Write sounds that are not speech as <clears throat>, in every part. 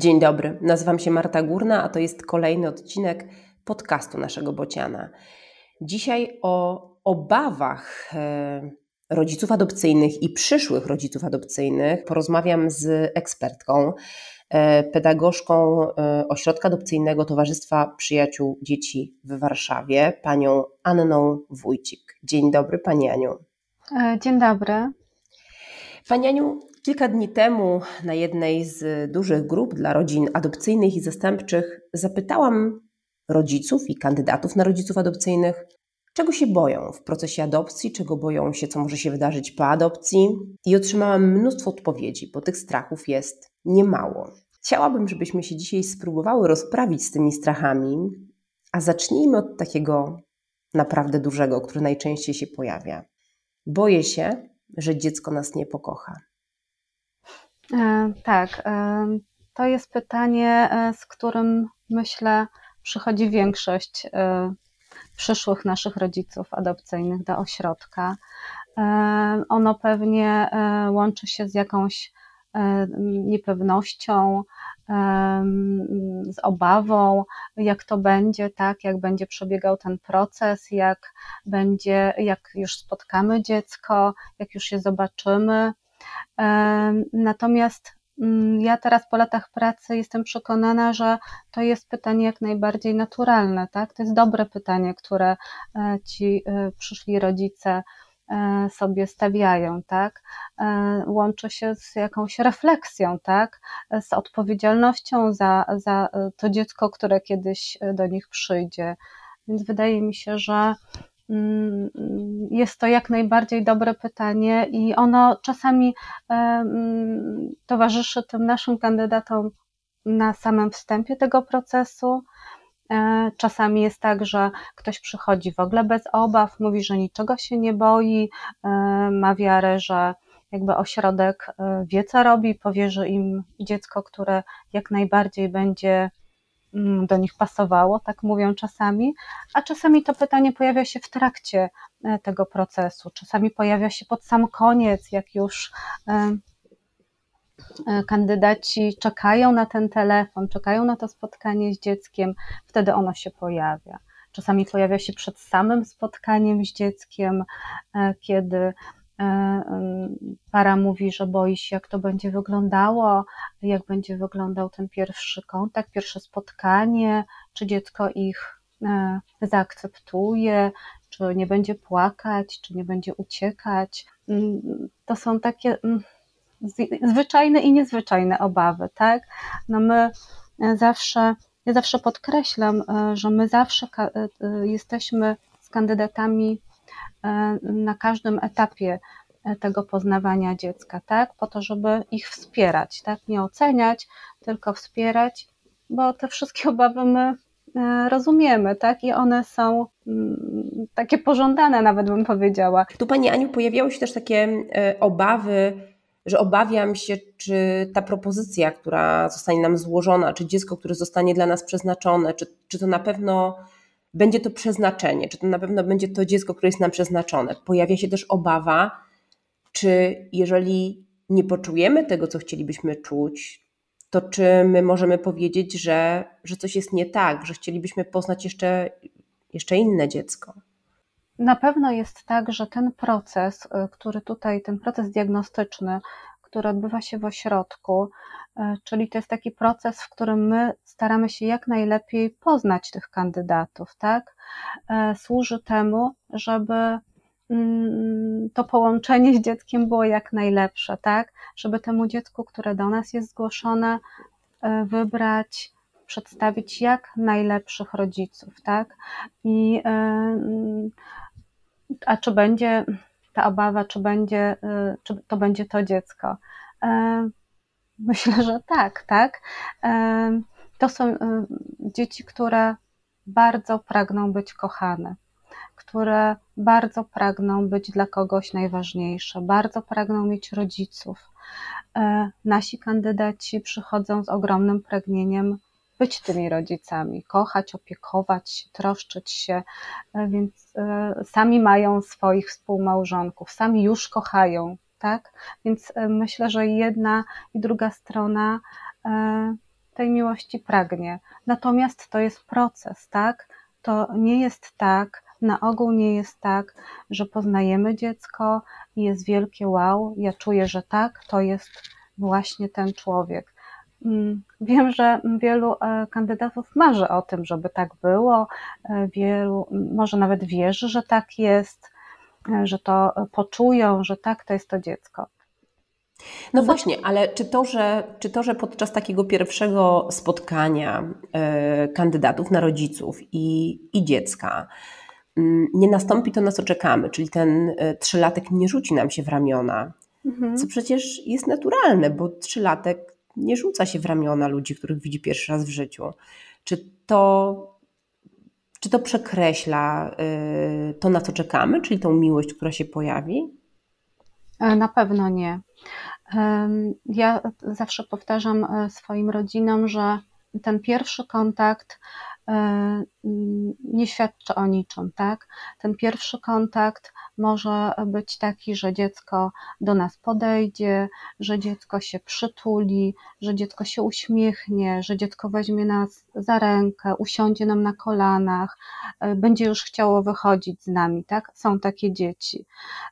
Dzień dobry, nazywam się Marta Górna, a to jest kolejny odcinek podcastu naszego Bociana. Dzisiaj o obawach e, rodziców adopcyjnych i przyszłych rodziców adopcyjnych porozmawiam z ekspertką, e, pedagogzką e, Ośrodka Adopcyjnego Towarzystwa Przyjaciół Dzieci w Warszawie, panią Anną Wójcik. Dzień dobry, pani Aniu. Dzień dobry. Pani Aniu, kilka dni temu na jednej z dużych grup dla rodzin adopcyjnych i zastępczych zapytałam rodziców i kandydatów na rodziców adopcyjnych, czego się boją w procesie adopcji, czego boją się, co może się wydarzyć po adopcji, i otrzymałam mnóstwo odpowiedzi, bo tych strachów jest niemało. Chciałabym, żebyśmy się dzisiaj spróbowały rozprawić z tymi strachami, a zacznijmy od takiego naprawdę dużego, który najczęściej się pojawia. Boję się, że dziecko nas nie pokocha. E, tak, e, to jest pytanie, e, z którym myślę przychodzi większość przyszłych naszych rodziców adopcyjnych do ośrodka. Ono pewnie łączy się z jakąś niepewnością, z obawą, jak to będzie, tak, jak będzie przebiegał ten proces, jak będzie, jak już spotkamy dziecko, jak już je zobaczymy. Natomiast mm, ja teraz po latach pracy jestem przekonana, że to jest pytanie jak najbardziej naturalne, tak? To jest dobre pytanie, które e, ci e, przyszli rodzice e, sobie stawiają, tak? Łączy się z jakąś refleksją, tak? Z odpowiedzialnością za, za to dziecko, które kiedyś do nich przyjdzie. Więc wydaje mi się, że jest to jak najbardziej dobre pytanie i ono czasami e, mm, towarzyszy tym naszym kandydatom na samym wstępie tego procesu. E, czasami jest tak, że ktoś przychodzi w ogóle bez obaw, mówi, że niczego się nie boi, e, ma wiarę, że jakby ośrodek wie, co robi, powierzy im dziecko, które jak najbardziej będzie Mm, do nich pasowało, tak mówią czasami, a czasami to pytanie pojawia się w trakcie e, tego procesu, czasami pojawia się pod sam koniec, jak już e, e, kandydaci czekają na ten telefon, czekają na to spotkanie z dzieckiem, wtedy ono się pojawia. Czasami pojawia się przed samym spotkaniem z dzieckiem, kiedy para mówi, że boi się, jak to będzie wyglądało, jak będzie wyglądał ten pierwszy kontakt, pierwsze spotkanie, czy dziecko ich e, zaakceptuje, czy nie będzie płakać, czy nie będzie uciekać. Mm, to są takie mm, zwyczajne i niezwyczajne obawy, tak? No my e, zawsze, ja zawsze podkreślam, że my zawsze jesteśmy z kandydatami E, na każdym etapie e, tego poznawania dziecka, tak? Po to, żeby ich wspierać, tak? Nie oceniać, tylko wspierać, bo te wszystkie obawy my e, rozumiemy, tak? I one są mm, takie pożądane, nawet bym powiedziała. Tu Pani Aniu, pojawiały się też takie obawy, że obawiam się, czy ta propozycja, która zostanie nam złożona, czy dziecko, które zostanie dla nas przeznaczone, czy, czy to na pewno będzie to przeznaczenie, czy to na pewno będzie to dziecko, które jest nam przeznaczone. Pojawia się też obawa, czy jeżeli nie poczujemy tego, co chcielibyśmy czuć, to czy my możemy powiedzieć, że, że coś jest nie tak, że chcielibyśmy poznać jeszcze, jeszcze inne dziecko? Na pewno jest tak, że ten proces, y, który tutaj, ten proces diagnostyczny, który odbywa się w ośrodku, e, czyli to jest taki proces, w którym my staramy się jak najlepiej poznać tych kandydatów, tak? E, służy temu, żeby mm, to połączenie z dzieckiem było jak najlepsze, tak? Żeby temu dziecku, które do nas jest zgłoszone, e, wybrać, przedstawić jak najlepszych rodziców, tak? I a czy będzie ta obawa, czy będzie, y, czy to będzie to dziecko. E, myślę, że tak, tak. E, to są y, dzieci, które bardzo pragną być kochane, które bardzo pragną być dla kogoś najważniejsze, bardzo pragną mieć rodziców. E, nasi kandydaci przychodzą z ogromnym pragnieniem być tymi rodzicami, kochać, opiekować troszczyć się, e, więc e, sami mają swoich współmałżonków, sami już kochają, tak? Więc e, myślę, że jedna i druga strona tej miłości pragnie. Natomiast to jest proces, tak? To nie jest tak, na ogół nie jest tak, że poznajemy dziecko i jest wielkie wow, ja czuję, że tak, to jest właśnie ten człowiek. Mm, wiem, że wielu e, kandydatów marzy o tym, żeby tak było, e, wielu może nawet wierzy, że tak jest, e, że to poczują, że tak, to jest to dziecko. No właśnie, ale czy to, że, czy to, że podczas takiego pierwszego spotkania kandydatów na rodziców i, i dziecka mm, nie nastąpi to, na co czekamy, czyli ten trzylatek nie rzuci nam się w ramiona, mhm. co przecież jest naturalne, bo trzylatek nie rzuca się w ramiona ludzi, których widzi pierwszy raz w życiu. Czy to, czy to przekreśla y, to, na co czekamy, czyli tą miłość, która się pojawi? E, na pewno nie. Ja zawsze powtarzam e, swoim rodzinom, że ten pierwszy kontakt e, nie świadczy o niczym, tak? Ten pierwszy kontakt może być taki, że dziecko do nas podejdzie, że dziecko się przytuli, że dziecko się uśmiechnie, że dziecko weźmie nas za rękę, usiądzie nam na kolanach, e, będzie już chciało wychodzić z nami, tak? Są takie dzieci,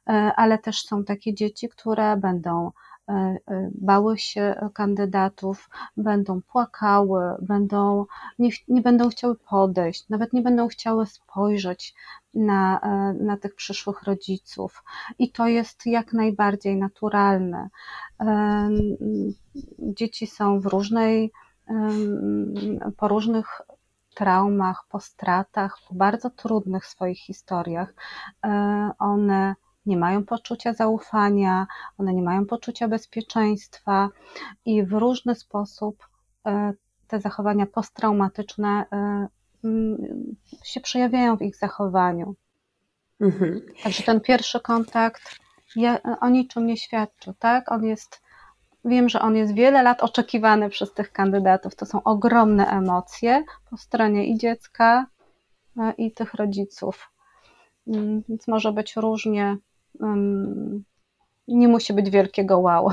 e, ale też są takie dzieci, które będą bały się kandydatów, będą płakały, będą, nie, nie będą chciały podejść, nawet nie będą chciały spojrzeć na, e, na tych przyszłych rodziców. I to jest jak najbardziej naturalne. Dzieci są w różnej, po różnych traumach, po stratach, po bardzo trudnych swoich historiach. E, one nie mają poczucia zaufania, one nie mają poczucia bezpieczeństwa i w różny sposób e, te zachowania posttraumatyczne Mm, się przejawiają w ich zachowaniu. Mhm. Także ten pierwszy kontakt ja, o niczym nie świadczy, tak? On jest, wiem, że on jest wiele lat oczekiwany przez tych kandydatów. To są ogromne emocje po stronie i dziecka, e, i tych rodziców. Mm, więc może być różnie. Nie musi być wielkiego wow.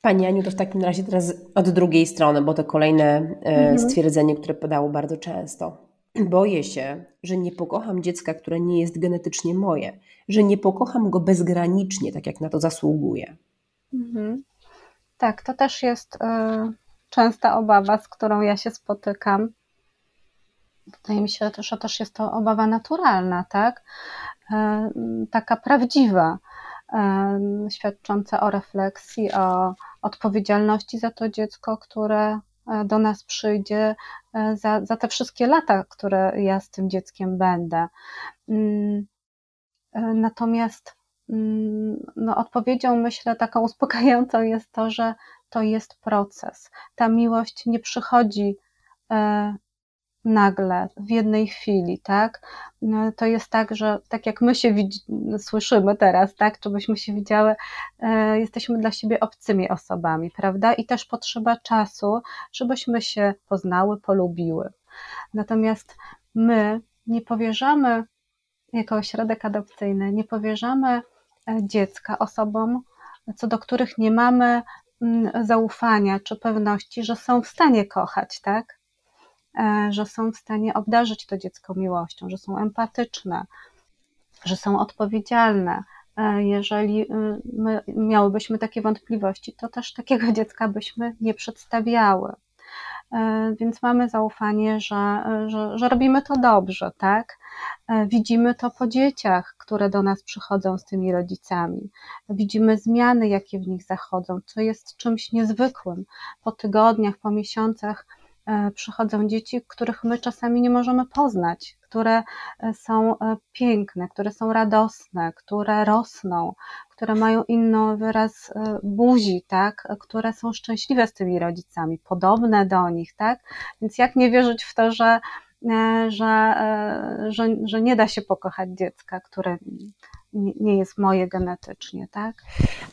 Pani Aniu, to w takim razie teraz od drugiej strony, bo to kolejne e, mhm. stwierdzenie, które podało bardzo często. Boję się, że nie pokocham dziecka, które nie jest genetycznie moje, że nie pokocham go bezgranicznie, tak jak na to zasługuje. Mhm. Tak, to też jest y, częsta obawa, z którą ja się spotykam. Wydaje mi się, że też jest to obawa naturalna, tak? Y, taka prawdziwa świadczące o refleksji, o odpowiedzialności za to dziecko, które e, do nas przyjdzie, e, za, za te wszystkie lata, które ja z tym dzieckiem będę. Mm, e, natomiast mm, no, odpowiedzią, myślę, taką uspokajającą jest to, że to jest proces. Ta miłość nie przychodzi nagle, w jednej chwili, tak? No, to jest tak, że tak jak my się słyszymy teraz, tak? Czy byśmy się widziały, e, jesteśmy dla siebie obcymi osobami, prawda? I też potrzeba czasu, żebyśmy się poznały, polubiły. Natomiast my nie powierzamy, jako ośrodek adopcyjny, nie powierzamy e, dziecka osobom, co do których nie mamy mm, zaufania czy pewności, że są w stanie kochać, tak? E, że są w stanie obdarzyć to dziecko miłością, że są empatyczne, że są odpowiedzialne. E, jeżeli y, my miałybyśmy takie wątpliwości, to też takiego <laughs> dziecka byśmy nie przedstawiały. E, więc mamy zaufanie, że, że, że, robimy to dobrze, tak? Widzimy to po dzieciach, które do nas przychodzą z tymi rodzicami. Widzimy zmiany, jakie w nich zachodzą, co jest czymś niezwykłym. Po tygodniach, po miesiącach przychodzą dzieci, których my czasami nie możemy poznać, które e, są e, piękne, które są radosne, które rosną, które mają inny wyraz buzi, tak, które są szczęśliwe z tymi rodzicami, podobne do nich, tak? Więc jak nie wierzyć w to, że, że, że, że nie da się pokochać dziecka, które nie jest moje genetycznie, tak?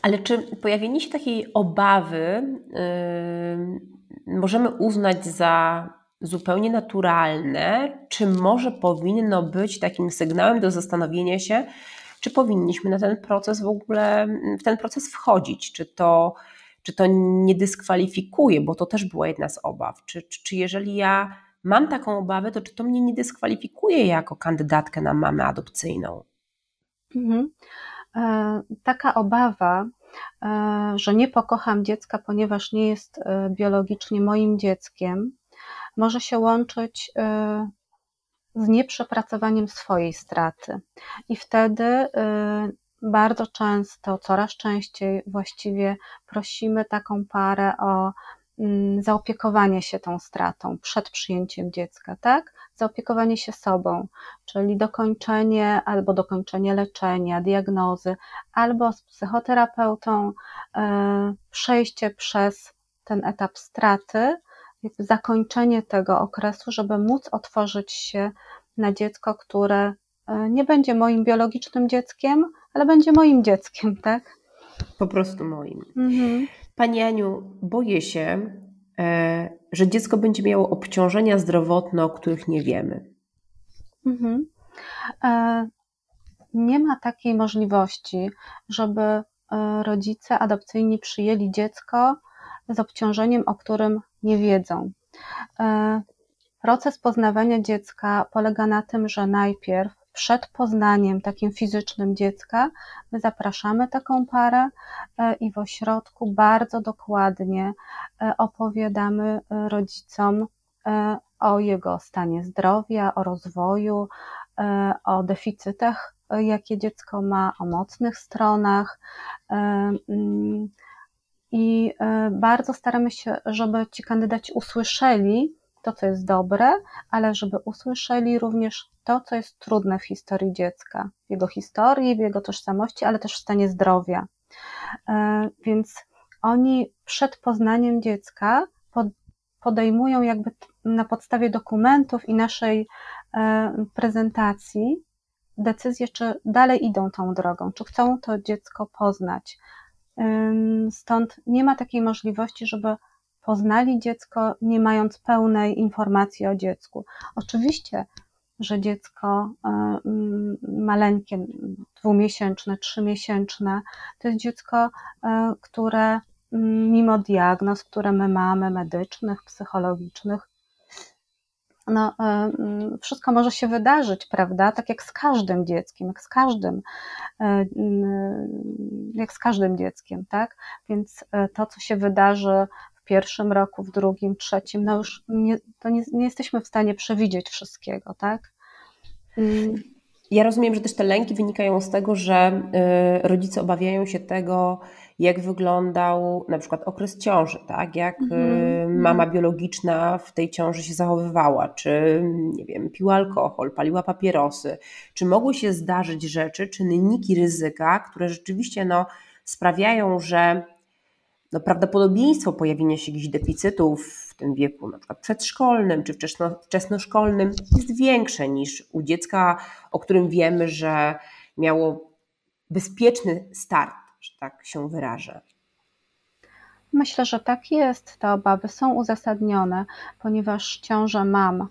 Ale czy pojawienie się takiej obawy yy możemy uznać za zupełnie naturalne, czy może powinno być takim sygnałem do zastanowienia się, czy powinniśmy na ten proces w ogóle, w ten proces wchodzić, czy to, czy to nie dyskwalifikuje, bo to też była jedna z obaw. Czy, czy, czy jeżeli ja mam taką obawę, to czy to mnie nie dyskwalifikuje jako kandydatkę na mamę adopcyjną? Mhm. E, taka obawa, że nie pokocham dziecka, ponieważ nie jest e, biologicznie moim dzieckiem, może się łączyć z nieprzepracowaniem swojej straty. I wtedy bardzo często, coraz częściej właściwie prosimy taką parę o mm, zaopiekowanie się tą stratą przed przyjęciem dziecka, tak? Zaopiekowanie się sobą, czyli dokończenie albo dokończenie leczenia, diagnozy, albo z psychoterapeutą e, przejście przez ten etap straty, zakończenie tego okresu, żeby móc otworzyć się na dziecko, które e, nie będzie moim biologicznym dzieckiem, ale będzie moim dzieckiem, tak? Po prostu moim. Mhm. Pani Aniu, boję się, że dziecko będzie miało obciążenia zdrowotne, o których nie wiemy. Mhm. E, nie ma takiej możliwości, żeby e, rodzice adopcyjni przyjęli dziecko z obciążeniem, o którym nie wiedzą. Proces poznawania dziecka polega na tym, że najpierw przed poznaniem takim fizycznym dziecka, my zapraszamy taką parę e, i w ośrodku bardzo dokładnie e, opowiadamy e, rodzicom o jego stanie zdrowia, o rozwoju, o deficytach, jakie dziecko ma, o mocnych stronach. Mm, I bardzo staramy się, żeby ci kandydaci usłyszeli, to, co jest dobre, ale żeby usłyszeli również to, co jest trudne w historii dziecka, w jego historii, w jego tożsamości, ale też w stanie zdrowia. E, więc oni przed poznaniem dziecka podejmują jakby na podstawie dokumentów i naszej e, prezentacji decyzję, czy dalej idą tą drogą, czy chcą to dziecko poznać. Stąd nie ma takiej możliwości, żeby poznali dziecko, nie mając pełnej informacji o dziecku. Oczywiście, że dziecko e, mm, maleńkie, dwumiesięczne, trzymiesięczne, to jest dziecko, e, które mm, mimo diagnoz, które my mamy, medycznych, psychologicznych, no, e, mm, wszystko może się wydarzyć, prawda? Tak jak z każdym dzieckiem, jak z każdym, jak z każdym dzieckiem, tak? Więc to, co się wydarzy pierwszym roku, w drugim, trzecim, no już nie, to nie, nie jesteśmy w stanie przewidzieć wszystkiego, tak? Mm. Ja rozumiem, że też te lęki wynikają z tego, że y, rodzice obawiają się tego, jak wyglądał na przykład okres ciąży, tak? Jak mm-hmm. mama biologiczna w tej ciąży się zachowywała, czy nie wiem, piła alkohol, paliła papierosy, czy mogły się zdarzyć rzeczy, czy czynniki ryzyka, które rzeczywiście no, sprawiają, że no, prawdopodobieństwo pojawienia się jakichś deficytów w tym wieku, na przykład przedszkolnym czy wczesno, wczesnoszkolnym, jest większe niż u dziecka, o którym wiemy, że miało bezpieczny start, że tak się wyrażę. Myślę, że tak jest. Te obawy są uzasadnione, ponieważ ciąża mam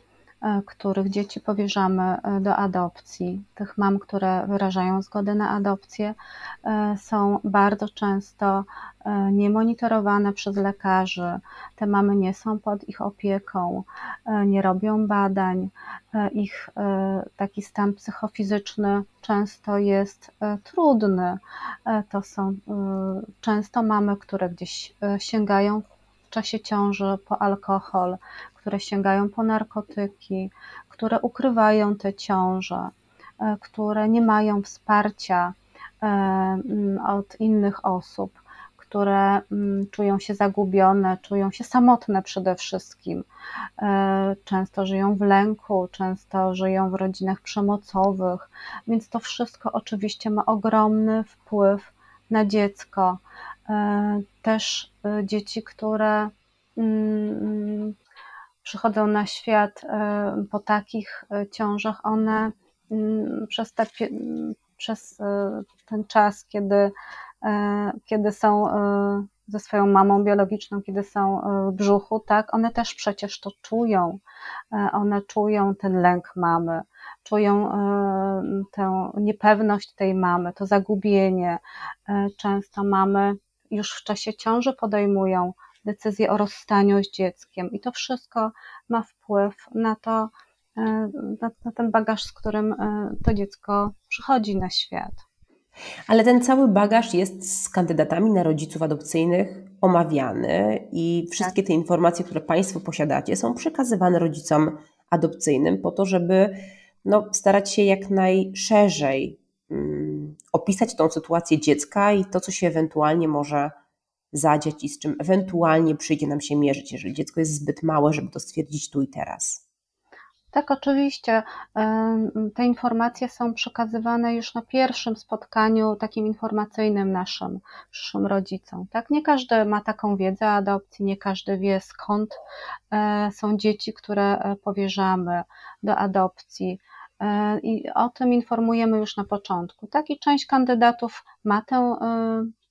których dzieci powierzamy e, do adopcji, tych mam, które wyrażają zgodę na adopcję, e, są bardzo często niemonitorowane przez lekarzy. Te mamy nie są pod ich opieką, nie robią badań. Ich taki stan psychofizyczny często jest trudny. To są często mamy, które gdzieś sięgają w czasie ciąży po alkohol, które sięgają po narkotyki, które ukrywają te ciąże, e, które nie mają wsparcia e, mm, od innych osób, które mm, czują się zagubione, czują się samotne przede wszystkim. E, często żyją w lęku, często żyją w rodzinach przemocowych, więc to wszystko oczywiście ma ogromny wpływ na dziecko. Też dzieci, które mm, przychodzą na świat e, po takich e, ciążach, one mm, przez, te, przez e, ten czas, kiedy, kiedy są ze swoją mamą biologiczną, kiedy są w brzuchu, tak, one też przecież to czują. One czują ten lęk mamy, czują tę niepewność tej mamy, to zagubienie. Często mamy już w czasie ciąży podejmują decyzję o rozstaniu z dzieckiem. I to wszystko ma wpływ na to, e, na, na ten bagaż, z którym e, to dziecko przychodzi na świat. Ale ten cały bagaż jest z kandydatami na rodziców adopcyjnych omawiany i wszystkie te informacje, które Państwo posiadacie, są przekazywane rodzicom adopcyjnym po to, żeby no, starać się jak najszerzej um, opisać tą sytuację dziecka i to, co się ewentualnie może zadziać i z czym ewentualnie przyjdzie nam się mierzyć, jeżeli dziecko jest zbyt małe, żeby to stwierdzić tu i teraz. Tak, oczywiście. Te informacje są przekazywane już na pierwszym spotkaniu takim informacyjnym naszym przyszłym rodzicom. Tak? Nie każdy ma taką wiedzę adopcji, nie każdy wie skąd e, są dzieci, które e, powierzamy do adopcji. E, I o tym informujemy już na początku. Tak? I część kandydatów ma tę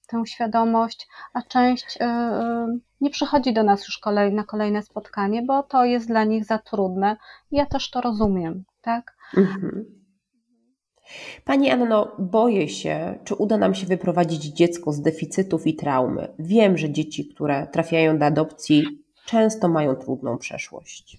tę świadomość, a część e, e, nie przychodzi do nas już kolej, na kolejne spotkanie, bo to jest dla nich za trudne. Ja też to rozumiem, tak? Mhm. Pani Anno, boję się, czy uda nam się wyprowadzić dziecko z deficytów i traumy. Wiem, że dzieci, które trafiają do adopcji, często mają trudną przeszłość.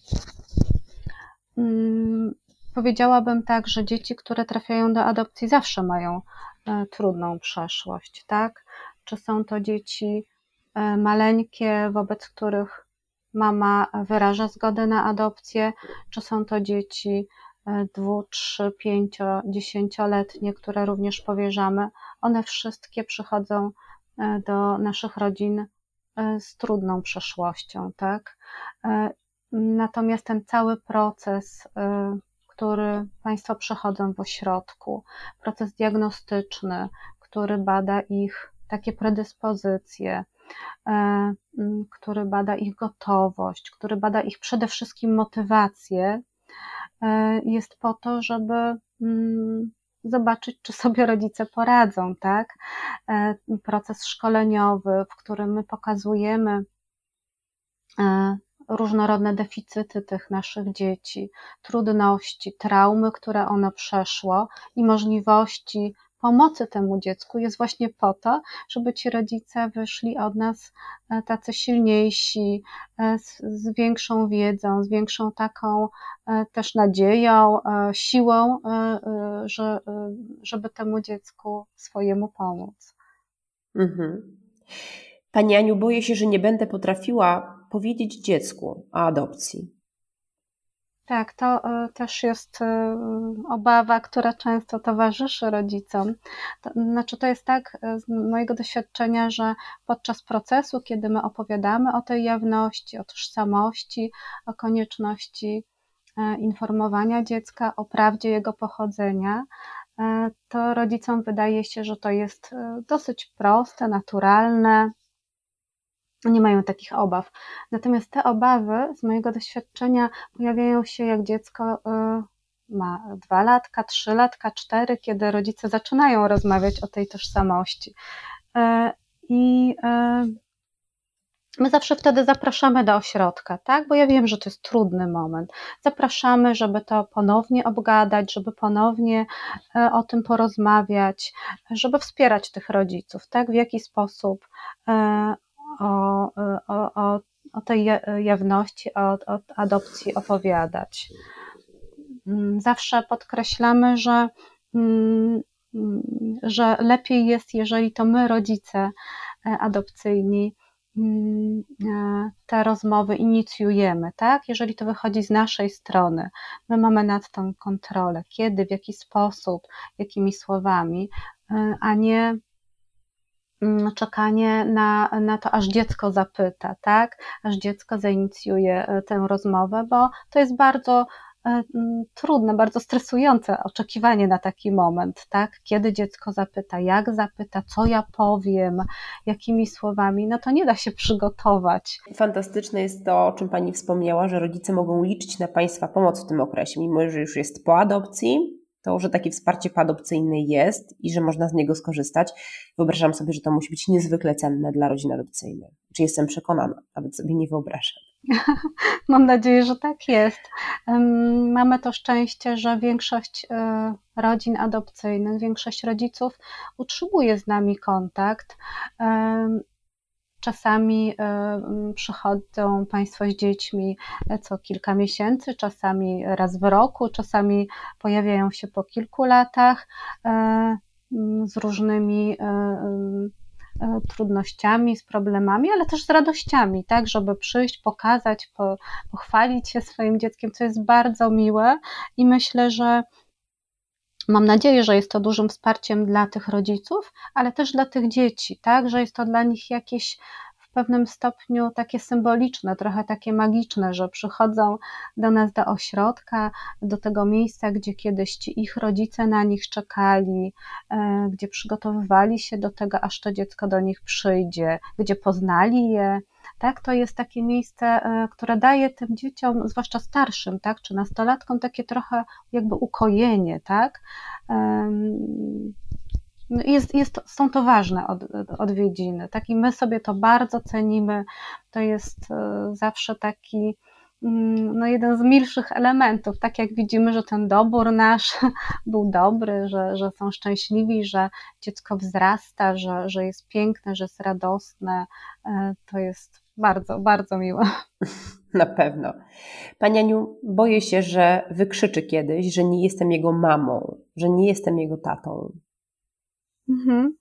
Hmm, powiedziałabym tak, że dzieci, które trafiają do adopcji, zawsze mają e, trudną przeszłość, tak? Czy są to dzieci e, maleńkie, wobec których mama wyraża zgodę na adopcję, czy są to dzieci e, dwu, trzy, pięcio, dziesięcioletnie, które również powierzamy. One wszystkie przychodzą e, do naszych rodzin z trudną przeszłością, tak? Natomiast ten cały proces, który Państwo przechodzą w ośrodku, proces diagnostyczny, który bada ich takie predyspozycje, e, który bada ich gotowość, który bada ich przede wszystkim motywację, e, jest po to, żeby zobaczyć, czy sobie rodzice poradzą, tak? E, proces szkoleniowy, w którym my pokazujemy różnorodne deficyty tych naszych dzieci, trudności, traumy, które ono przeszło i możliwości pomocy temu dziecku jest właśnie po to, żeby ci rodzice wyszli od nas e, tacy silniejsi, e, z, z większą wiedzą, z większą taką e, też nadzieją, siłą, że, żeby temu dziecku swojemu pomóc. Mhm. Pani Aniu, boję się, że nie będę potrafiła powiedzieć dziecku o adopcji. Tak, to e, też jest e, obawa, która często towarzyszy rodzicom. To, znaczy, to jest tak e, z mojego doświadczenia, że podczas procesu, kiedy my opowiadamy o tej jawności, o tożsamości, o konieczności informowania dziecka o prawdzie jego pochodzenia, to rodzicom wydaje się, że to jest dosyć proste, naturalne, nie mają takich obaw. Natomiast te obawy, z mojego doświadczenia, pojawiają się jak dziecko y, ma dwa latka, trzy latka, cztery, kiedy rodzice zaczynają rozmawiać o tej tożsamości. Y, I y, My zawsze wtedy zapraszamy do ośrodka, tak? Bo ja wiem, że to jest trudny moment. Zapraszamy, żeby to ponownie obgadać, żeby ponownie o tym porozmawiać, żeby wspierać tych rodziców, tak? W jaki sposób o, o, o, o tej jawności, o, o adopcji opowiadać. Mm, zawsze podkreślamy, że, mm, że lepiej jest, jeżeli to my, rodzice e, adopcyjni, mm, e, te rozmowy inicjujemy, tak? Jeżeli to wychodzi z naszej strony, my mamy nad tą kontrolę, kiedy, w jaki sposób, jakimi słowami, e, a nie Mm, czekanie na, na to, aż dziecko zapyta, tak? Aż dziecko zainicjuje e, tę rozmowę, bo to jest bardzo e, mm, trudne, bardzo stresujące oczekiwanie na taki moment, tak? Kiedy dziecko zapyta, jak zapyta, co ja powiem, jakimi słowami, no to nie da się przygotować. Fantastyczne jest to, o czym Pani wspomniała, że rodzice mogą liczyć na Państwa pomoc w tym okresie, mimo że już jest po adopcji, to, że takie wsparcie adopcyjne jest i że można z niego skorzystać, wyobrażam sobie, że to musi być niezwykle cenne dla rodzin adopcyjnych. Czy jestem przekonana? Nawet sobie nie wyobrażam. <laughs> Mam nadzieję, że tak jest. Mamy to szczęście, że większość e, rodzin adopcyjnych, większość rodziców utrzymuje z nami kontakt. Czasami e, przychodzą Państwo z dziećmi e, co kilka miesięcy, czasami raz w roku, czasami pojawiają się po kilku latach z różnymi trudnościami, z problemami, ale też z radościami, tak, żeby przyjść, pokazać, po, pochwalić się swoim dzieckiem, co jest bardzo miłe i myślę, że Mam nadzieję, że jest to dużym wsparciem dla tych rodziców, ale też dla tych dzieci, tak, że jest to dla nich jakieś w pewnym stopniu takie symboliczne, trochę takie magiczne, że przychodzą do nas do ośrodka, do tego miejsca, gdzie kiedyś ci ich rodzice na nich czekali, e, gdzie przygotowywali się do tego, aż to dziecko do nich przyjdzie, gdzie poznali je. Tak, to jest takie miejsce, e, które daje tym dzieciom, zwłaszcza starszym, tak, czy nastolatkom, takie trochę jakby ukojenie, tak. No jest, jest, są to ważne od, odwiedziny. Tak? I my sobie to bardzo cenimy. To jest e, zawsze taki mm, no jeden z milszych elementów. Tak jak widzimy, że ten dobór nasz <laughs> był dobry, że, że są szczęśliwi, że dziecko wzrasta, że, że jest piękne, że jest radosne, e, to jest bardzo, bardzo miłe. <laughs> Na pewno. Pani Aniu, boję się, że wykrzyczy kiedyś, że nie jestem jego mamą, że nie jestem jego tatą. Mhm.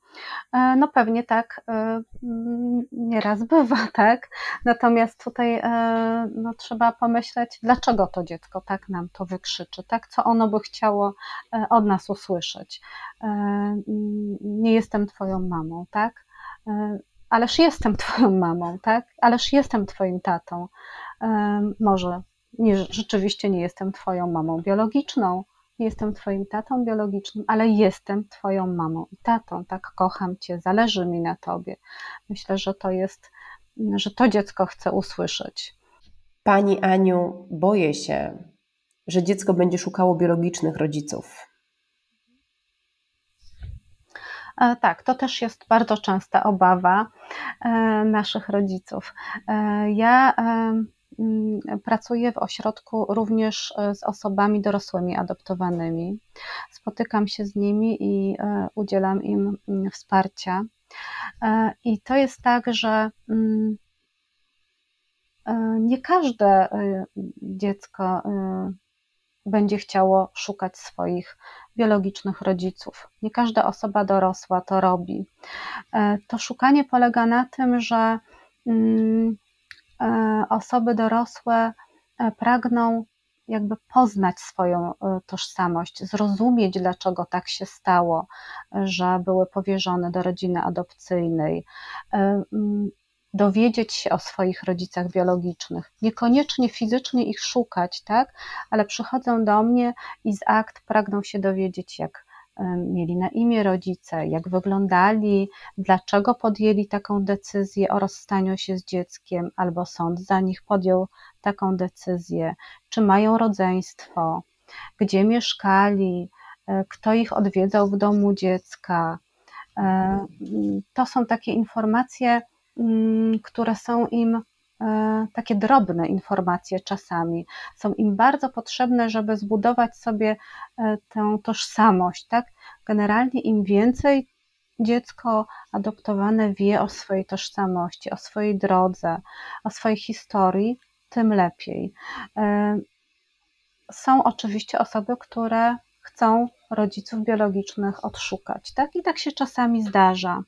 E, no pewnie tak, e, mm, nieraz bywa, <laughs> tak. Natomiast tutaj e, no, trzeba pomyśleć, dlaczego to dziecko tak nam to wykrzyczy, tak, co ono by chciało od nas usłyszeć. Mm, nie jestem twoją mamą, tak, ależ jestem twoją mamą, tak, ależ jestem twoim tatą. Może nie, rzeczywiście nie jestem twoją mamą biologiczną, nie jestem Twoim tatą biologicznym, ale jestem Twoją mamą i tatą. Tak, kocham Cię, zależy mi na Tobie. Myślę, że to jest, że to dziecko chce usłyszeć. Pani Aniu, boję się, że dziecko będzie szukało biologicznych rodziców. E, tak, to też jest bardzo częsta obawa e, naszych rodziców. E, ja Mm, pracuję w ośrodku również e, z osobami dorosłymi adoptowanymi. Spotykam się z nimi i e, udzielam im mm, wsparcia. E, I to jest tak, że mm, nie każde dziecko będzie chciało szukać swoich biologicznych rodziców. Nie każda osoba dorosła to robi. To szukanie polega na tym, że E, osoby dorosłe e, pragną jakby poznać swoją e, tożsamość, zrozumieć, dlaczego tak się stało, że były powierzone do rodziny adopcyjnej, dowiedzieć się o swoich rodzicach biologicznych, niekoniecznie fizycznie ich szukać, tak, ale przychodzą do mnie i z akt pragną się dowiedzieć, jak mieli na imię rodzice, jak wyglądali, dlaczego podjęli taką decyzję o rozstaniu się z dzieckiem, albo sąd za nich podjął taką decyzję, czy mają rodzeństwo, gdzie mieszkali, e, kto ich odwiedzał w domu dziecka. E, to są takie informacje, które są im E, takie drobne informacje czasami są im bardzo potrzebne, żeby zbudować sobie e, tę tożsamość, tak? Generalnie im więcej dziecko adoptowane wie o swojej tożsamości, o swojej drodze, o swojej historii, tym lepiej. E, są oczywiście osoby, które chcą rodziców biologicznych odszukać, tak? I tak się czasami zdarza.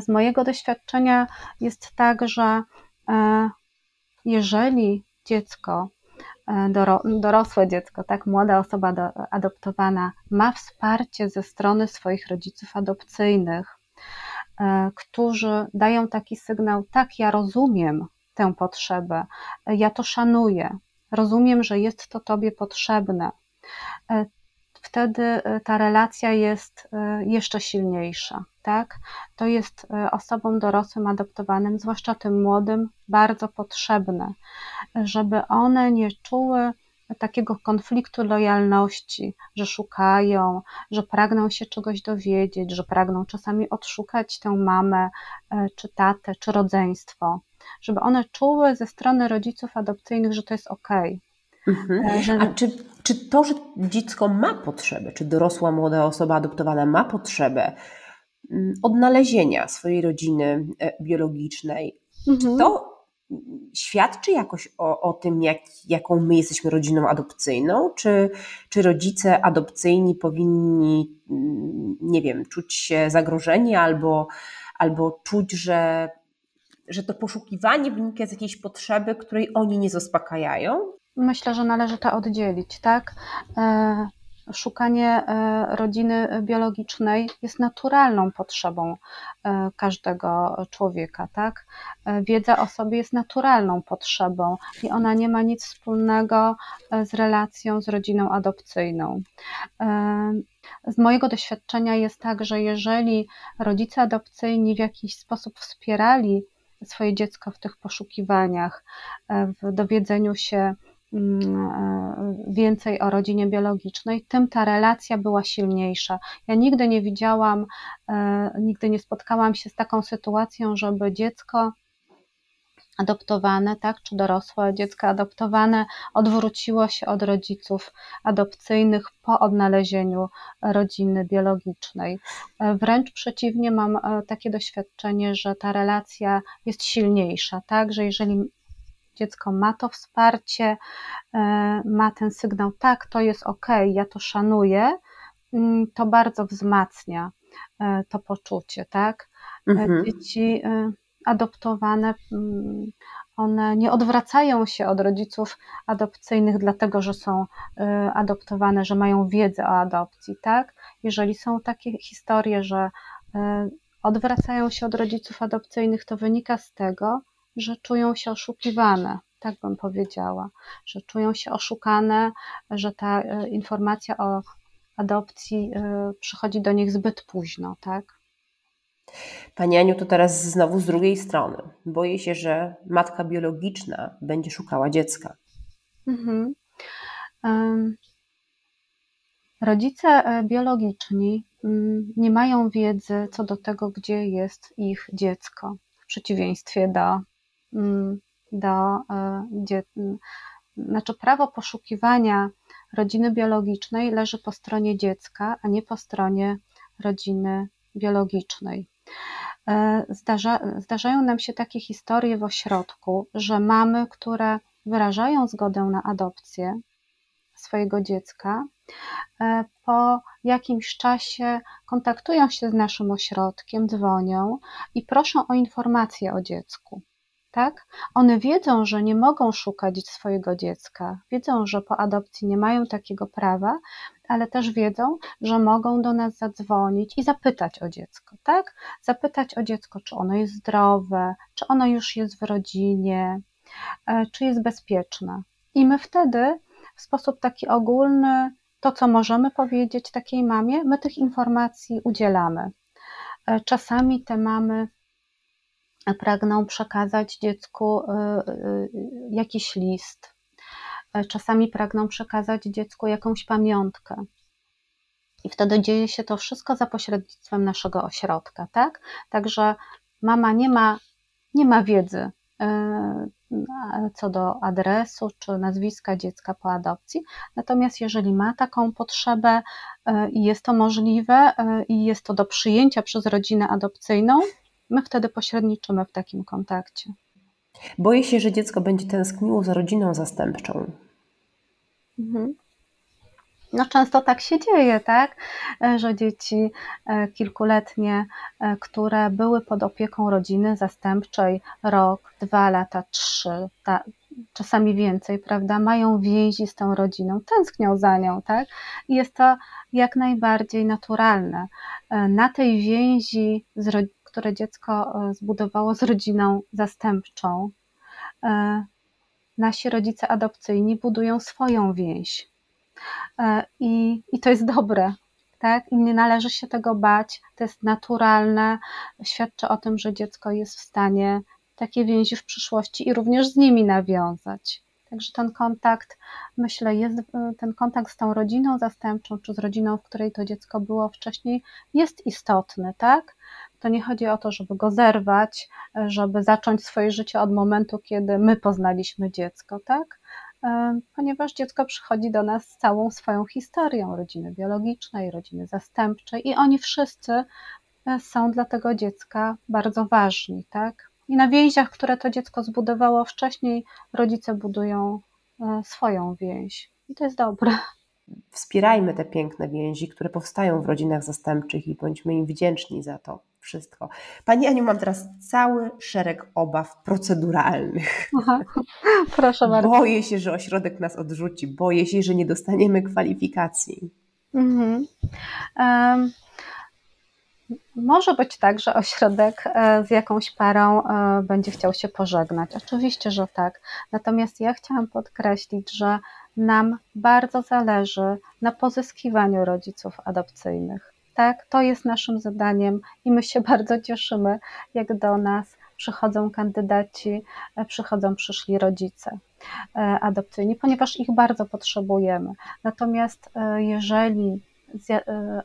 Z mojego doświadczenia jest tak, że e, jeżeli dziecko, e, dorosłe dziecko, tak, młoda osoba adoptowana ma wsparcie ze strony swoich rodziców adopcyjnych, e, którzy dają taki sygnał, tak, ja rozumiem tę potrzebę, ja to szanuję, rozumiem, że jest to Tobie potrzebne, wtedy ta relacja jest jeszcze silniejsza tak, to jest e, osobom dorosłym adoptowanym, zwłaszcza tym młodym, bardzo potrzebne, żeby one nie czuły takiego konfliktu lojalności, że szukają, że pragną się czegoś dowiedzieć, że pragną czasami odszukać tę mamę, czy tatę, czy rodzeństwo, żeby one czuły ze strony rodziców adopcyjnych, że to jest ok. Mhm. E, A czy, czy to, że dziecko ma potrzebę, czy dorosła młoda osoba adoptowana ma potrzebę mm, odnalezienia swojej rodziny e, biologicznej, mhm. czy to świadczy jakoś o, o tym, jak, jaką my jesteśmy rodziną adopcyjną? Czy, czy rodzice adopcyjni powinni, mm, nie wiem, czuć się zagrożeni albo, albo czuć, że, że to poszukiwanie wynika z jakiejś potrzeby, której oni nie zaspokajają? Myślę, że należy to oddzielić, tak? E, szukanie e, rodziny biologicznej jest naturalną potrzebą e, każdego człowieka, tak? Wiedza o sobie jest naturalną potrzebą i ona nie ma nic wspólnego z relacją z rodziną adopcyjną. Z mojego doświadczenia jest tak, że jeżeli rodzice adopcyjni w jakiś sposób wspierali swoje dziecko w tych poszukiwaniach, w dowiedzeniu się, więcej o rodzinie biologicznej, tym ta relacja była silniejsza. Ja nigdy nie widziałam, e, nigdy nie spotkałam się z taką sytuacją, żeby dziecko adoptowane, tak, czy dorosłe dziecko adoptowane odwróciło się od rodziców adopcyjnych po odnalezieniu rodziny biologicznej. E, wręcz przeciwnie, mam takie doświadczenie, że ta relacja jest silniejsza, tak, że jeżeli dziecko ma to wsparcie, e, ma ten sygnał, tak, to jest ok, ja to szanuję, mm, to bardzo wzmacnia e, to poczucie, tak? E, mhm. Dzieci adoptowane, mm, one nie odwracają się od rodziców adopcyjnych, dlatego że są adoptowane, że mają wiedzę o adopcji, tak? Jeżeli są takie historie, że odwracają się od rodziców adopcyjnych, to wynika z tego, że czują się oszukiwane, tak bym powiedziała, że czują się oszukane, że ta e, informacja o adopcji e, przychodzi do nich zbyt późno, tak? Pani Aniu, to teraz znowu z drugiej strony. Boję się, że matka biologiczna będzie szukała dziecka. Mhm. Rodzice e, biologiczni mm, nie mają wiedzy co do tego, gdzie jest ich dziecko, w przeciwieństwie do do e, dzieci. Znaczy, prawo poszukiwania rodziny biologicznej leży po stronie dziecka, a nie po stronie rodziny biologicznej. E, zdarza, zdarzają nam się takie historie w ośrodku, że mamy, które wyrażają zgodę na adopcję swojego dziecka, e, po jakimś czasie kontaktują się z naszym ośrodkiem, dzwonią i proszą o informacje o dziecku tak? One wiedzą, że nie mogą szukać swojego dziecka, wiedzą, że po adopcji nie mają takiego prawa, ale też wiedzą, że mogą do nas zadzwonić i zapytać o dziecko, tak? Zapytać o dziecko, czy ono jest zdrowe, czy ono już jest w rodzinie, e, czy jest bezpieczne. I my wtedy w sposób taki ogólny, to co możemy powiedzieć takiej mamie, my tych informacji udzielamy. E, czasami te mamy pragną przekazać dziecku y, y, jakiś list. E, czasami pragną przekazać dziecku jakąś pamiątkę. I wtedy dzieje się to wszystko za pośrednictwem naszego ośrodka, tak? Także mama nie ma, nie ma wiedzy e, co do adresu czy nazwiska dziecka po adopcji. Natomiast jeżeli ma taką potrzebę e, i jest to możliwe i jest to do przyjęcia przez rodzinę adopcyjną, my wtedy pośredniczymy w takim kontakcie. Boję się, że dziecko będzie tęskniło za rodziną zastępczą. Mhm. No często tak się dzieje, tak, e, że dzieci e, kilkuletnie, e, które były pod opieką rodziny zastępczej rok, dwa lata, trzy, ta, czasami więcej, prawda, mają więzi z tą rodziną, tęsknią za nią, tak, i jest to jak najbardziej naturalne. Na tej więzi z, które dziecko e, zbudowało z rodziną zastępczą. E, nasi rodzice adopcyjni budują swoją więź. E, I, i to jest dobre, tak? I nie należy się tego bać, to jest naturalne, świadczy o tym, że dziecko jest w stanie takie więzi w przyszłości i również z nimi nawiązać. Także ten kontakt, myślę, jest ten kontakt z tą rodziną zastępczą, czy z rodziną, w której to dziecko było wcześniej, jest istotny, tak? To nie chodzi o to, żeby go zerwać, żeby zacząć swoje życie od momentu, kiedy my poznaliśmy dziecko, tak? E, ponieważ dziecko przychodzi do nas z całą swoją historią rodziny biologicznej, rodziny zastępczej i oni wszyscy e, są dla tego dziecka bardzo ważni, tak? I na więziach, które to dziecko zbudowało wcześniej, rodzice budują e, swoją więź. I to jest dobre. Wspierajmy te piękne więzi, które powstają w rodzinach zastępczych i bądźmy im wdzięczni za to wszystko. Pani Aniu, mam teraz cały szereg obaw proceduralnych. Aha, <laughs> proszę bardzo. Boję się, że ośrodek nas odrzuci, boję się, że nie dostaniemy kwalifikacji. Mhm. Um, może być tak, że ośrodek e, z jakąś parą e, będzie chciał się pożegnać. Oczywiście, że tak. Natomiast ja chciałam podkreślić, że nam bardzo zależy na pozyskiwaniu rodziców adopcyjnych. Tak, to jest naszym zadaniem i my się <laughs> bardzo cieszymy, jak do nas przychodzą kandydaci, e, przychodzą przyszli rodzice adopcyjni, ponieważ ich bardzo potrzebujemy. Natomiast jeżeli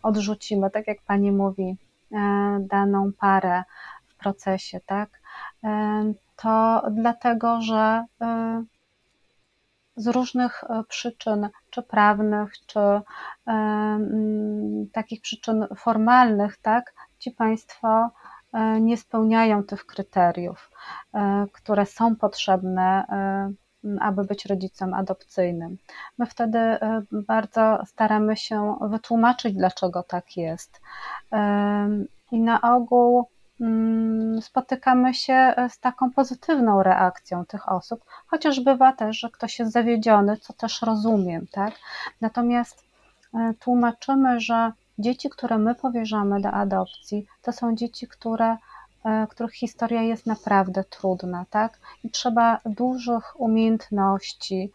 odrzucimy, tak jak pani mówi, E, daną parę w procesie, tak? E, to dlatego, że e, z różnych przyczyn, czy prawnych, czy takich przyczyn formalnych, tak, ci Państwo nie spełniają tych kryteriów, które są potrzebne, aby być rodzicem adopcyjnym. My wtedy bardzo staramy się wytłumaczyć, dlaczego tak jest. I na ogół spotykamy się z taką pozytywną reakcją tych osób, chociaż bywa też, że ktoś jest zawiedziony, co też rozumiem, tak? Natomiast e, tłumaczymy, że dzieci, które my powierzamy do adopcji, to są dzieci, które E, których historia jest naprawdę trudna, tak? I trzeba dużych umiejętności,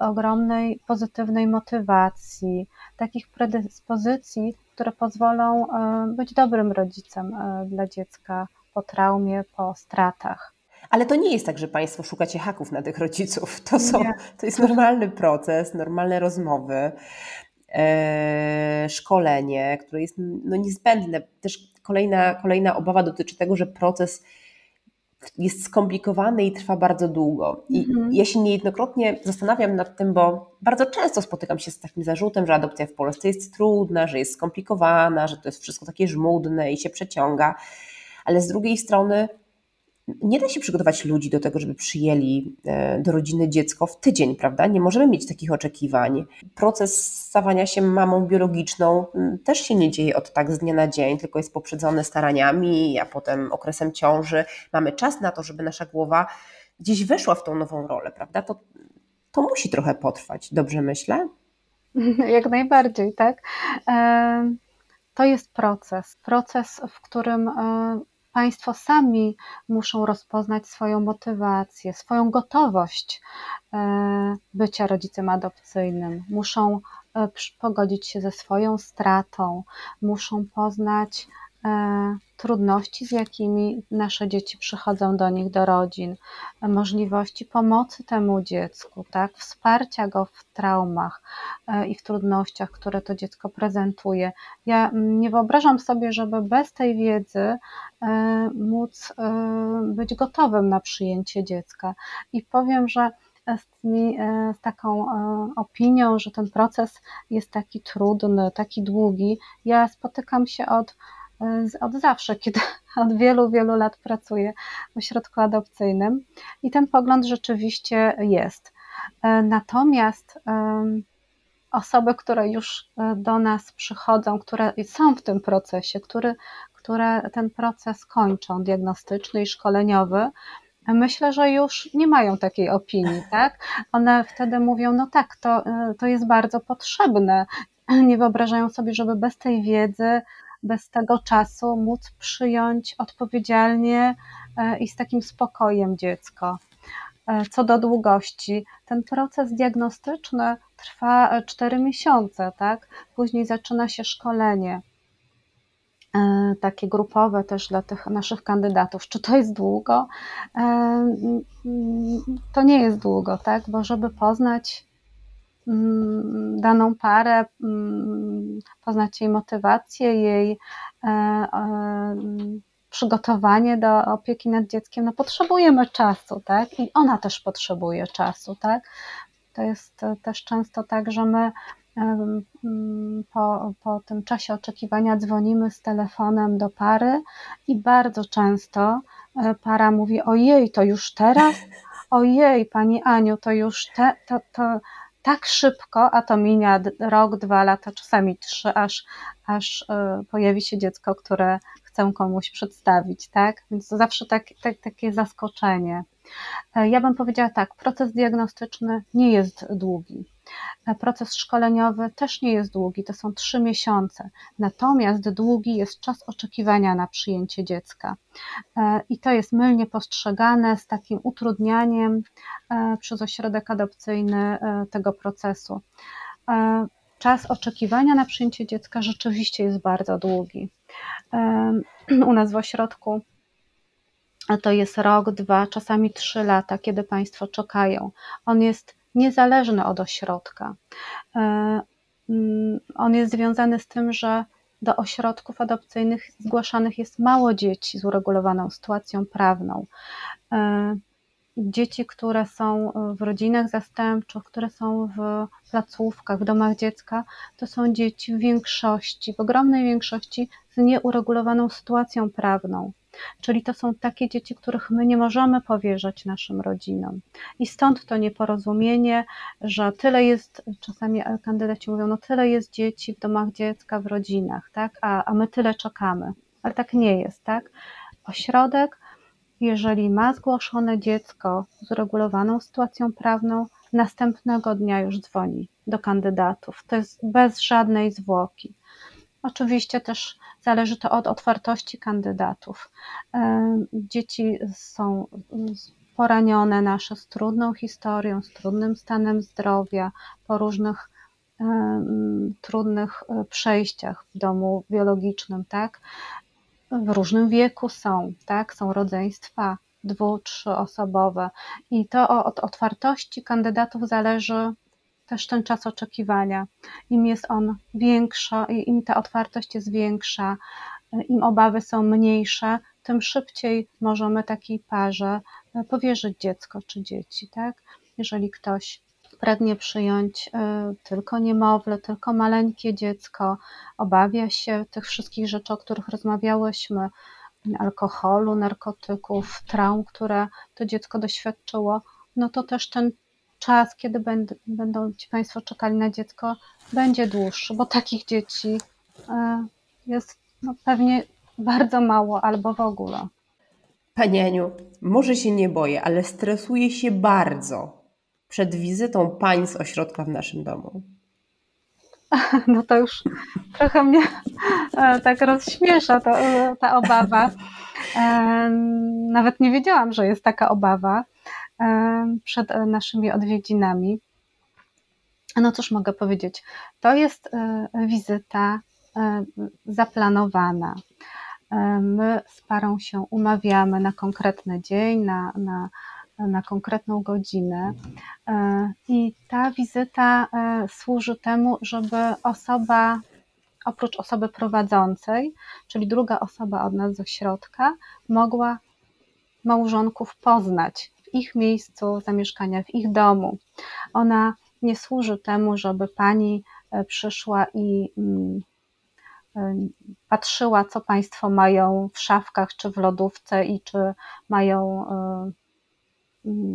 ogromnej pozytywnej motywacji, takich predyspozycji, które pozwolą e, być dobrym rodzicem e, dla dziecka po traumie, po stratach. Ale to nie jest tak, że Państwo szukacie haków na tych rodziców. <laughs> To, są, to jest normalny proces, normalne rozmowy, e, szkolenie, które jest no, niezbędne. Też kolejna, kolejna obawa dotyczy tego, że proces jest skomplikowany i trwa bardzo długo. I mhm. ja się niejednokrotnie zastanawiam nad tym, bo bardzo często spotykam się z takim zarzutem, że adopcja w Polsce jest trudna, że jest skomplikowana, że to jest wszystko takie żmudne i się przeciąga. Ale z drugiej strony nie da się przygotować ludzi do tego, żeby przyjęli e, do rodziny dziecko w tydzień, prawda? Nie możemy mieć takich oczekiwań. Proces stawania się mamą biologiczną też się nie dzieje od tak z dnia na dzień, tylko jest poprzedzony staraniami, a potem okresem ciąży. Mamy czas na to, żeby nasza głowa gdzieś weszła w tą nową rolę, prawda? To, to musi trochę potrwać, dobrze myślę? <laughs> Jak najbardziej, tak. To jest proces, proces, w którym e, Państwo sami muszą rozpoznać swoją motywację, swoją gotowość e, bycia rodzicem adopcyjnym, muszą e, pogodzić się ze swoją stratą, muszą poznać E, trudności, z jakimi nasze dzieci przychodzą do nich, do rodzin, możliwości pomocy temu dziecku, tak, wsparcia go w traumach e, i w trudnościach, które to dziecko prezentuje. Ja nie wyobrażam sobie, żeby bez tej wiedzy e, móc być gotowym na przyjęcie dziecka. I powiem, że z, tymi, z taką opinią, że ten proces jest taki trudny, taki długi. Ja spotykam się od od zawsze, kiedy <laughs> od wielu, wielu lat pracuję w ośrodku adopcyjnym i ten pogląd rzeczywiście jest. E, natomiast osoby, które już e, do nas przychodzą, które są w tym procesie, które, które ten proces kończą, diagnostyczny i szkoleniowy, myślę, że już nie mają takiej opinii, <laughs> tak? One wtedy mówią, no tak, to, e, to jest bardzo potrzebne. <clears throat> Nie wyobrażają sobie, żeby bez tej wiedzy bez tego czasu móc przyjąć odpowiedzialnie e, i z takim spokojem dziecko. E, co do długości, ten proces diagnostyczny trwa 4 miesiące, tak? Później zaczyna się szkolenie. takie grupowe też dla tych naszych kandydatów. Czy to jest długo? To nie jest długo, tak? Bo żeby poznać daną parę, mm, poznać jej motywację, jej przygotowanie do opieki nad dzieckiem, no potrzebujemy czasu, tak? I ona też potrzebuje czasu, tak? To jest też często tak, że my po, po tym czasie oczekiwania dzwonimy z telefonem do pary i bardzo często e, para mówi: Ojej, to już teraz? Ojej, pani Aniu, to już te, to, to tak szybko, a to minia rok, dwa lata, czasami trzy, aż, aż e, pojawi się dziecko, które chcę komuś przedstawić, tak? Więc to zawsze tak, tak, takie zaskoczenie. E, ja bym powiedziała tak, proces diagnostyczny nie jest długi. E, proces szkoleniowy też nie jest długi, to są trzy miesiące. Natomiast długi jest czas oczekiwania na przyjęcie dziecka. E, I to jest mylnie postrzegane z takim utrudnianiem przez ośrodek adopcyjny tego procesu. Czas oczekiwania na przyjęcie dziecka rzeczywiście jest bardzo długi. U nas w ośrodku to jest rok, dwa, czasami trzy lata, kiedy Państwo czekają. On jest niezależny od ośrodka. E, mm, on jest związany z tym, że do ośrodków adopcyjnych zgłaszanych jest mało dzieci z uregulowaną sytuacją prawną. E, dzieci, które są w rodzinach zastępczych, które są w placówkach, w domach dziecka, to są dzieci w większości, w ogromnej większości z nieuregulowaną sytuacją prawną. Czyli to są takie dzieci, których my nie możemy powierzać naszym rodzinom. I stąd to nieporozumienie, że tyle jest, czasami kandydaci mówią, no tyle jest dzieci w domach dziecka, w rodzinach, tak? a, a my tyle czekamy. Ale tak nie jest, tak? Ośrodek, jeżeli ma zgłoszone dziecko z uregulowaną sytuacją prawną, następnego dnia już dzwoni do kandydatów. To jest bez żadnej zwłoki. Oczywiście też zależy to od otwartości kandydatów. E, dzieci są poranione nasze z trudną historią, z trudnym stanem zdrowia, po różnych e, trudnych e, przejściach w domu biologicznym, tak? W różnym wieku są, tak? Są rodzeństwa dwu, trzyosobowe i to od otwartości kandydatów zależy też ten czas oczekiwania. Im jest on większa, im ta otwartość jest większa, im obawy są mniejsze, tym szybciej możemy takiej parze e, powierzyć dziecko czy dzieci, tak? Jeżeli ktoś pragnie przyjąć e, tylko niemowlę, tylko maleńkie dziecko, obawia się tych wszystkich rzeczy, o których rozmawiałyśmy, alkoholu, narkotyków, traum, które to dziecko doświadczyło, no to też ten czas, kiedy będą, ci Państwo czekali na dziecko, będzie dłuższy, bo takich dzieci e, jest no, pewnie bardzo mało albo w ogóle. Pani Aniu, może się nie boję, ale stresuję się bardzo przed wizytą pań z ośrodka w naszym domu. <laughs> No to już trochę mnie e, tak rozśmiesza to, e, ta obawa. Nawet nie wiedziałam, że jest taka obawa przed e, naszymi odwiedzinami. No cóż mogę powiedzieć? To jest e, wizyta e, zaplanowana. My z parą się umawiamy na konkretny dzień, na, na, na konkretną godzinę. I ta wizyta służy temu, żeby osoba, oprócz osoby prowadzącej, czyli druga osoba od nas ze środka, mogła małżonków poznać, ich miejscu zamieszkania, w ich domu. Ona nie służy temu, żeby pani e, przyszła i mm, e, patrzyła, co państwo mają w szafkach czy w lodówce i czy mają e,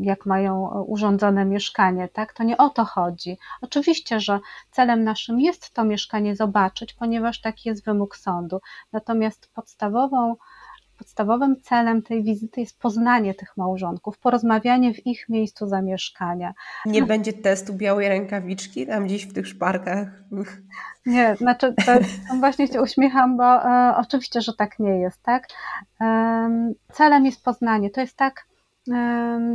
jak mają urządzone mieszkanie, tak? To nie o to chodzi. Oczywiście, że celem naszym jest to mieszkanie zobaczyć, ponieważ taki jest wymóg sądu. Natomiast podstawową podstawowym celem tej wizyty jest poznanie tych małżonków, porozmawianie w ich miejscu zamieszkania. Nie będzie testu białej rękawiczki tam gdzieś w tych szparkach? Nie, znaczy to, właśnie się uśmiecham, bo e, oczywiście, że tak nie jest, tak? E, celem jest poznanie. To jest tak,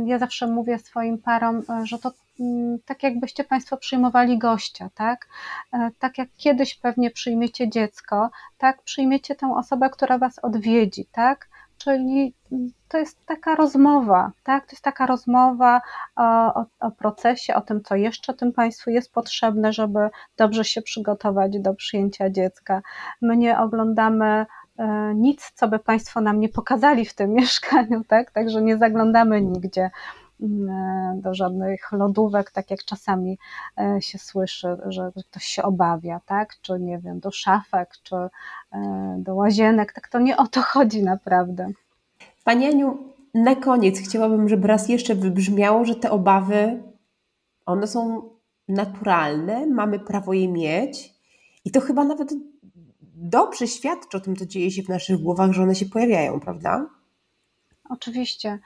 ja zawsze mówię swoim parom, e, że to tak jakbyście Państwo przyjmowali gościa, tak? E, tak jak kiedyś pewnie przyjmiecie dziecko, tak przyjmiecie tę osobę, która Was odwiedzi, tak? Czyli mm, to jest taka rozmowa, tak? To jest taka rozmowa o, o, o, procesie, o tym, co jeszcze tym Państwu jest potrzebne, żeby dobrze się przygotować do przyjęcia dziecka. My nie oglądamy e, nic, co by Państwo nam nie pokazali w tym <laughs> mieszkaniu, tak? Także nie zaglądamy nigdzie mm, e, do żadnych lodówek, tak jak czasami e, się słyszy, że ktoś się obawia, tak? Czy nie wiem, do szafek, czy do łazienek, tak to nie o to chodzi naprawdę. Pani Aniu, na koniec chciałabym, żeby raz jeszcze wybrzmiało, że te obawy, one są naturalne, mamy prawo je mieć i to chyba nawet dobrze świadczy o tym, co dzieje się w naszych głowach, że one się pojawiają, prawda? Oczywiście.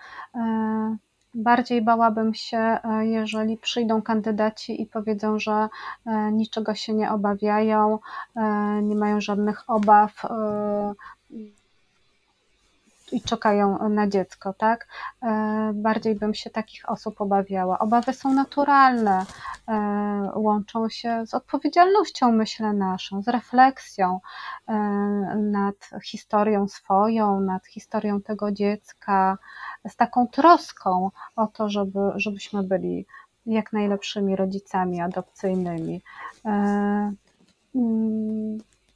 E, bardziej bałabym się, e, jeżeli przyjdą kandydaci i powiedzą, że e, niczego się nie obawiają, nie mają żadnych obaw, i czekają na dziecko, tak? E, bardziej bym się takich osób obawiała. Obawy są naturalne, e, łączą się z odpowiedzialnością, myślę, naszą, z refleksją e, nad historią swoją, nad historią tego dziecka, z taką troską o to, żeby, żebyśmy byli jak najlepszymi rodzicami adopcyjnymi.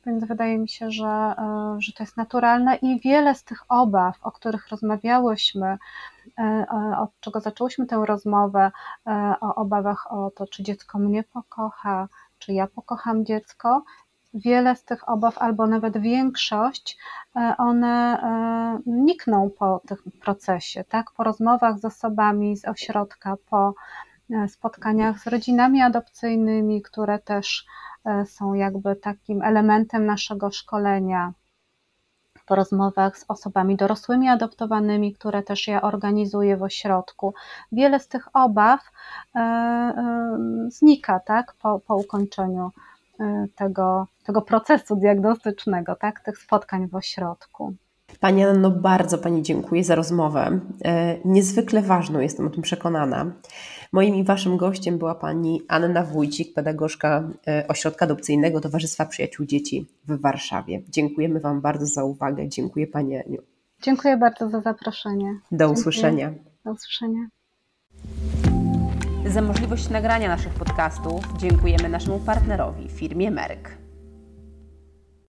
Więc wydaje mi się, że, e, że to jest naturalne i wiele z tych obaw, o których rozmawiałyśmy, e, e, od czego zaczęłyśmy tę rozmowę, o obawach o to, czy dziecko mnie pokocha, czy ja pokocham dziecko, wiele z tych obaw, albo nawet większość, one nikną po tym procesie, tak? po rozmowach z osobami z ośrodka, po spotkaniach z rodzinami adopcyjnymi, które też E, są jakby takim elementem naszego szkolenia po rozmowach z osobami dorosłymi adoptowanymi, które też ja organizuję w ośrodku. Wiele z tych obaw e, e, znika tak, po, po ukończeniu tego, tego procesu diagnostycznego, tak, tych spotkań w ośrodku. Pani Anno, bardzo Pani dziękuję za rozmowę. Niezwykle ważną, jestem o tym przekonana. Moim i Waszym gościem była Pani Anna Wójcik, pedagogzka e, Ośrodka Adopcyjnego Towarzystwa Przyjaciół Dzieci w Warszawie. Dziękujemy Wam bardzo za uwagę. Dziękuję Pani Aniu. Dziękuję bardzo za zaproszenie. Do Dziękuję. usłyszenia. Do usłyszenia. Za możliwość nagrania naszych podcastów dziękujemy naszemu partnerowi, firmie Merck.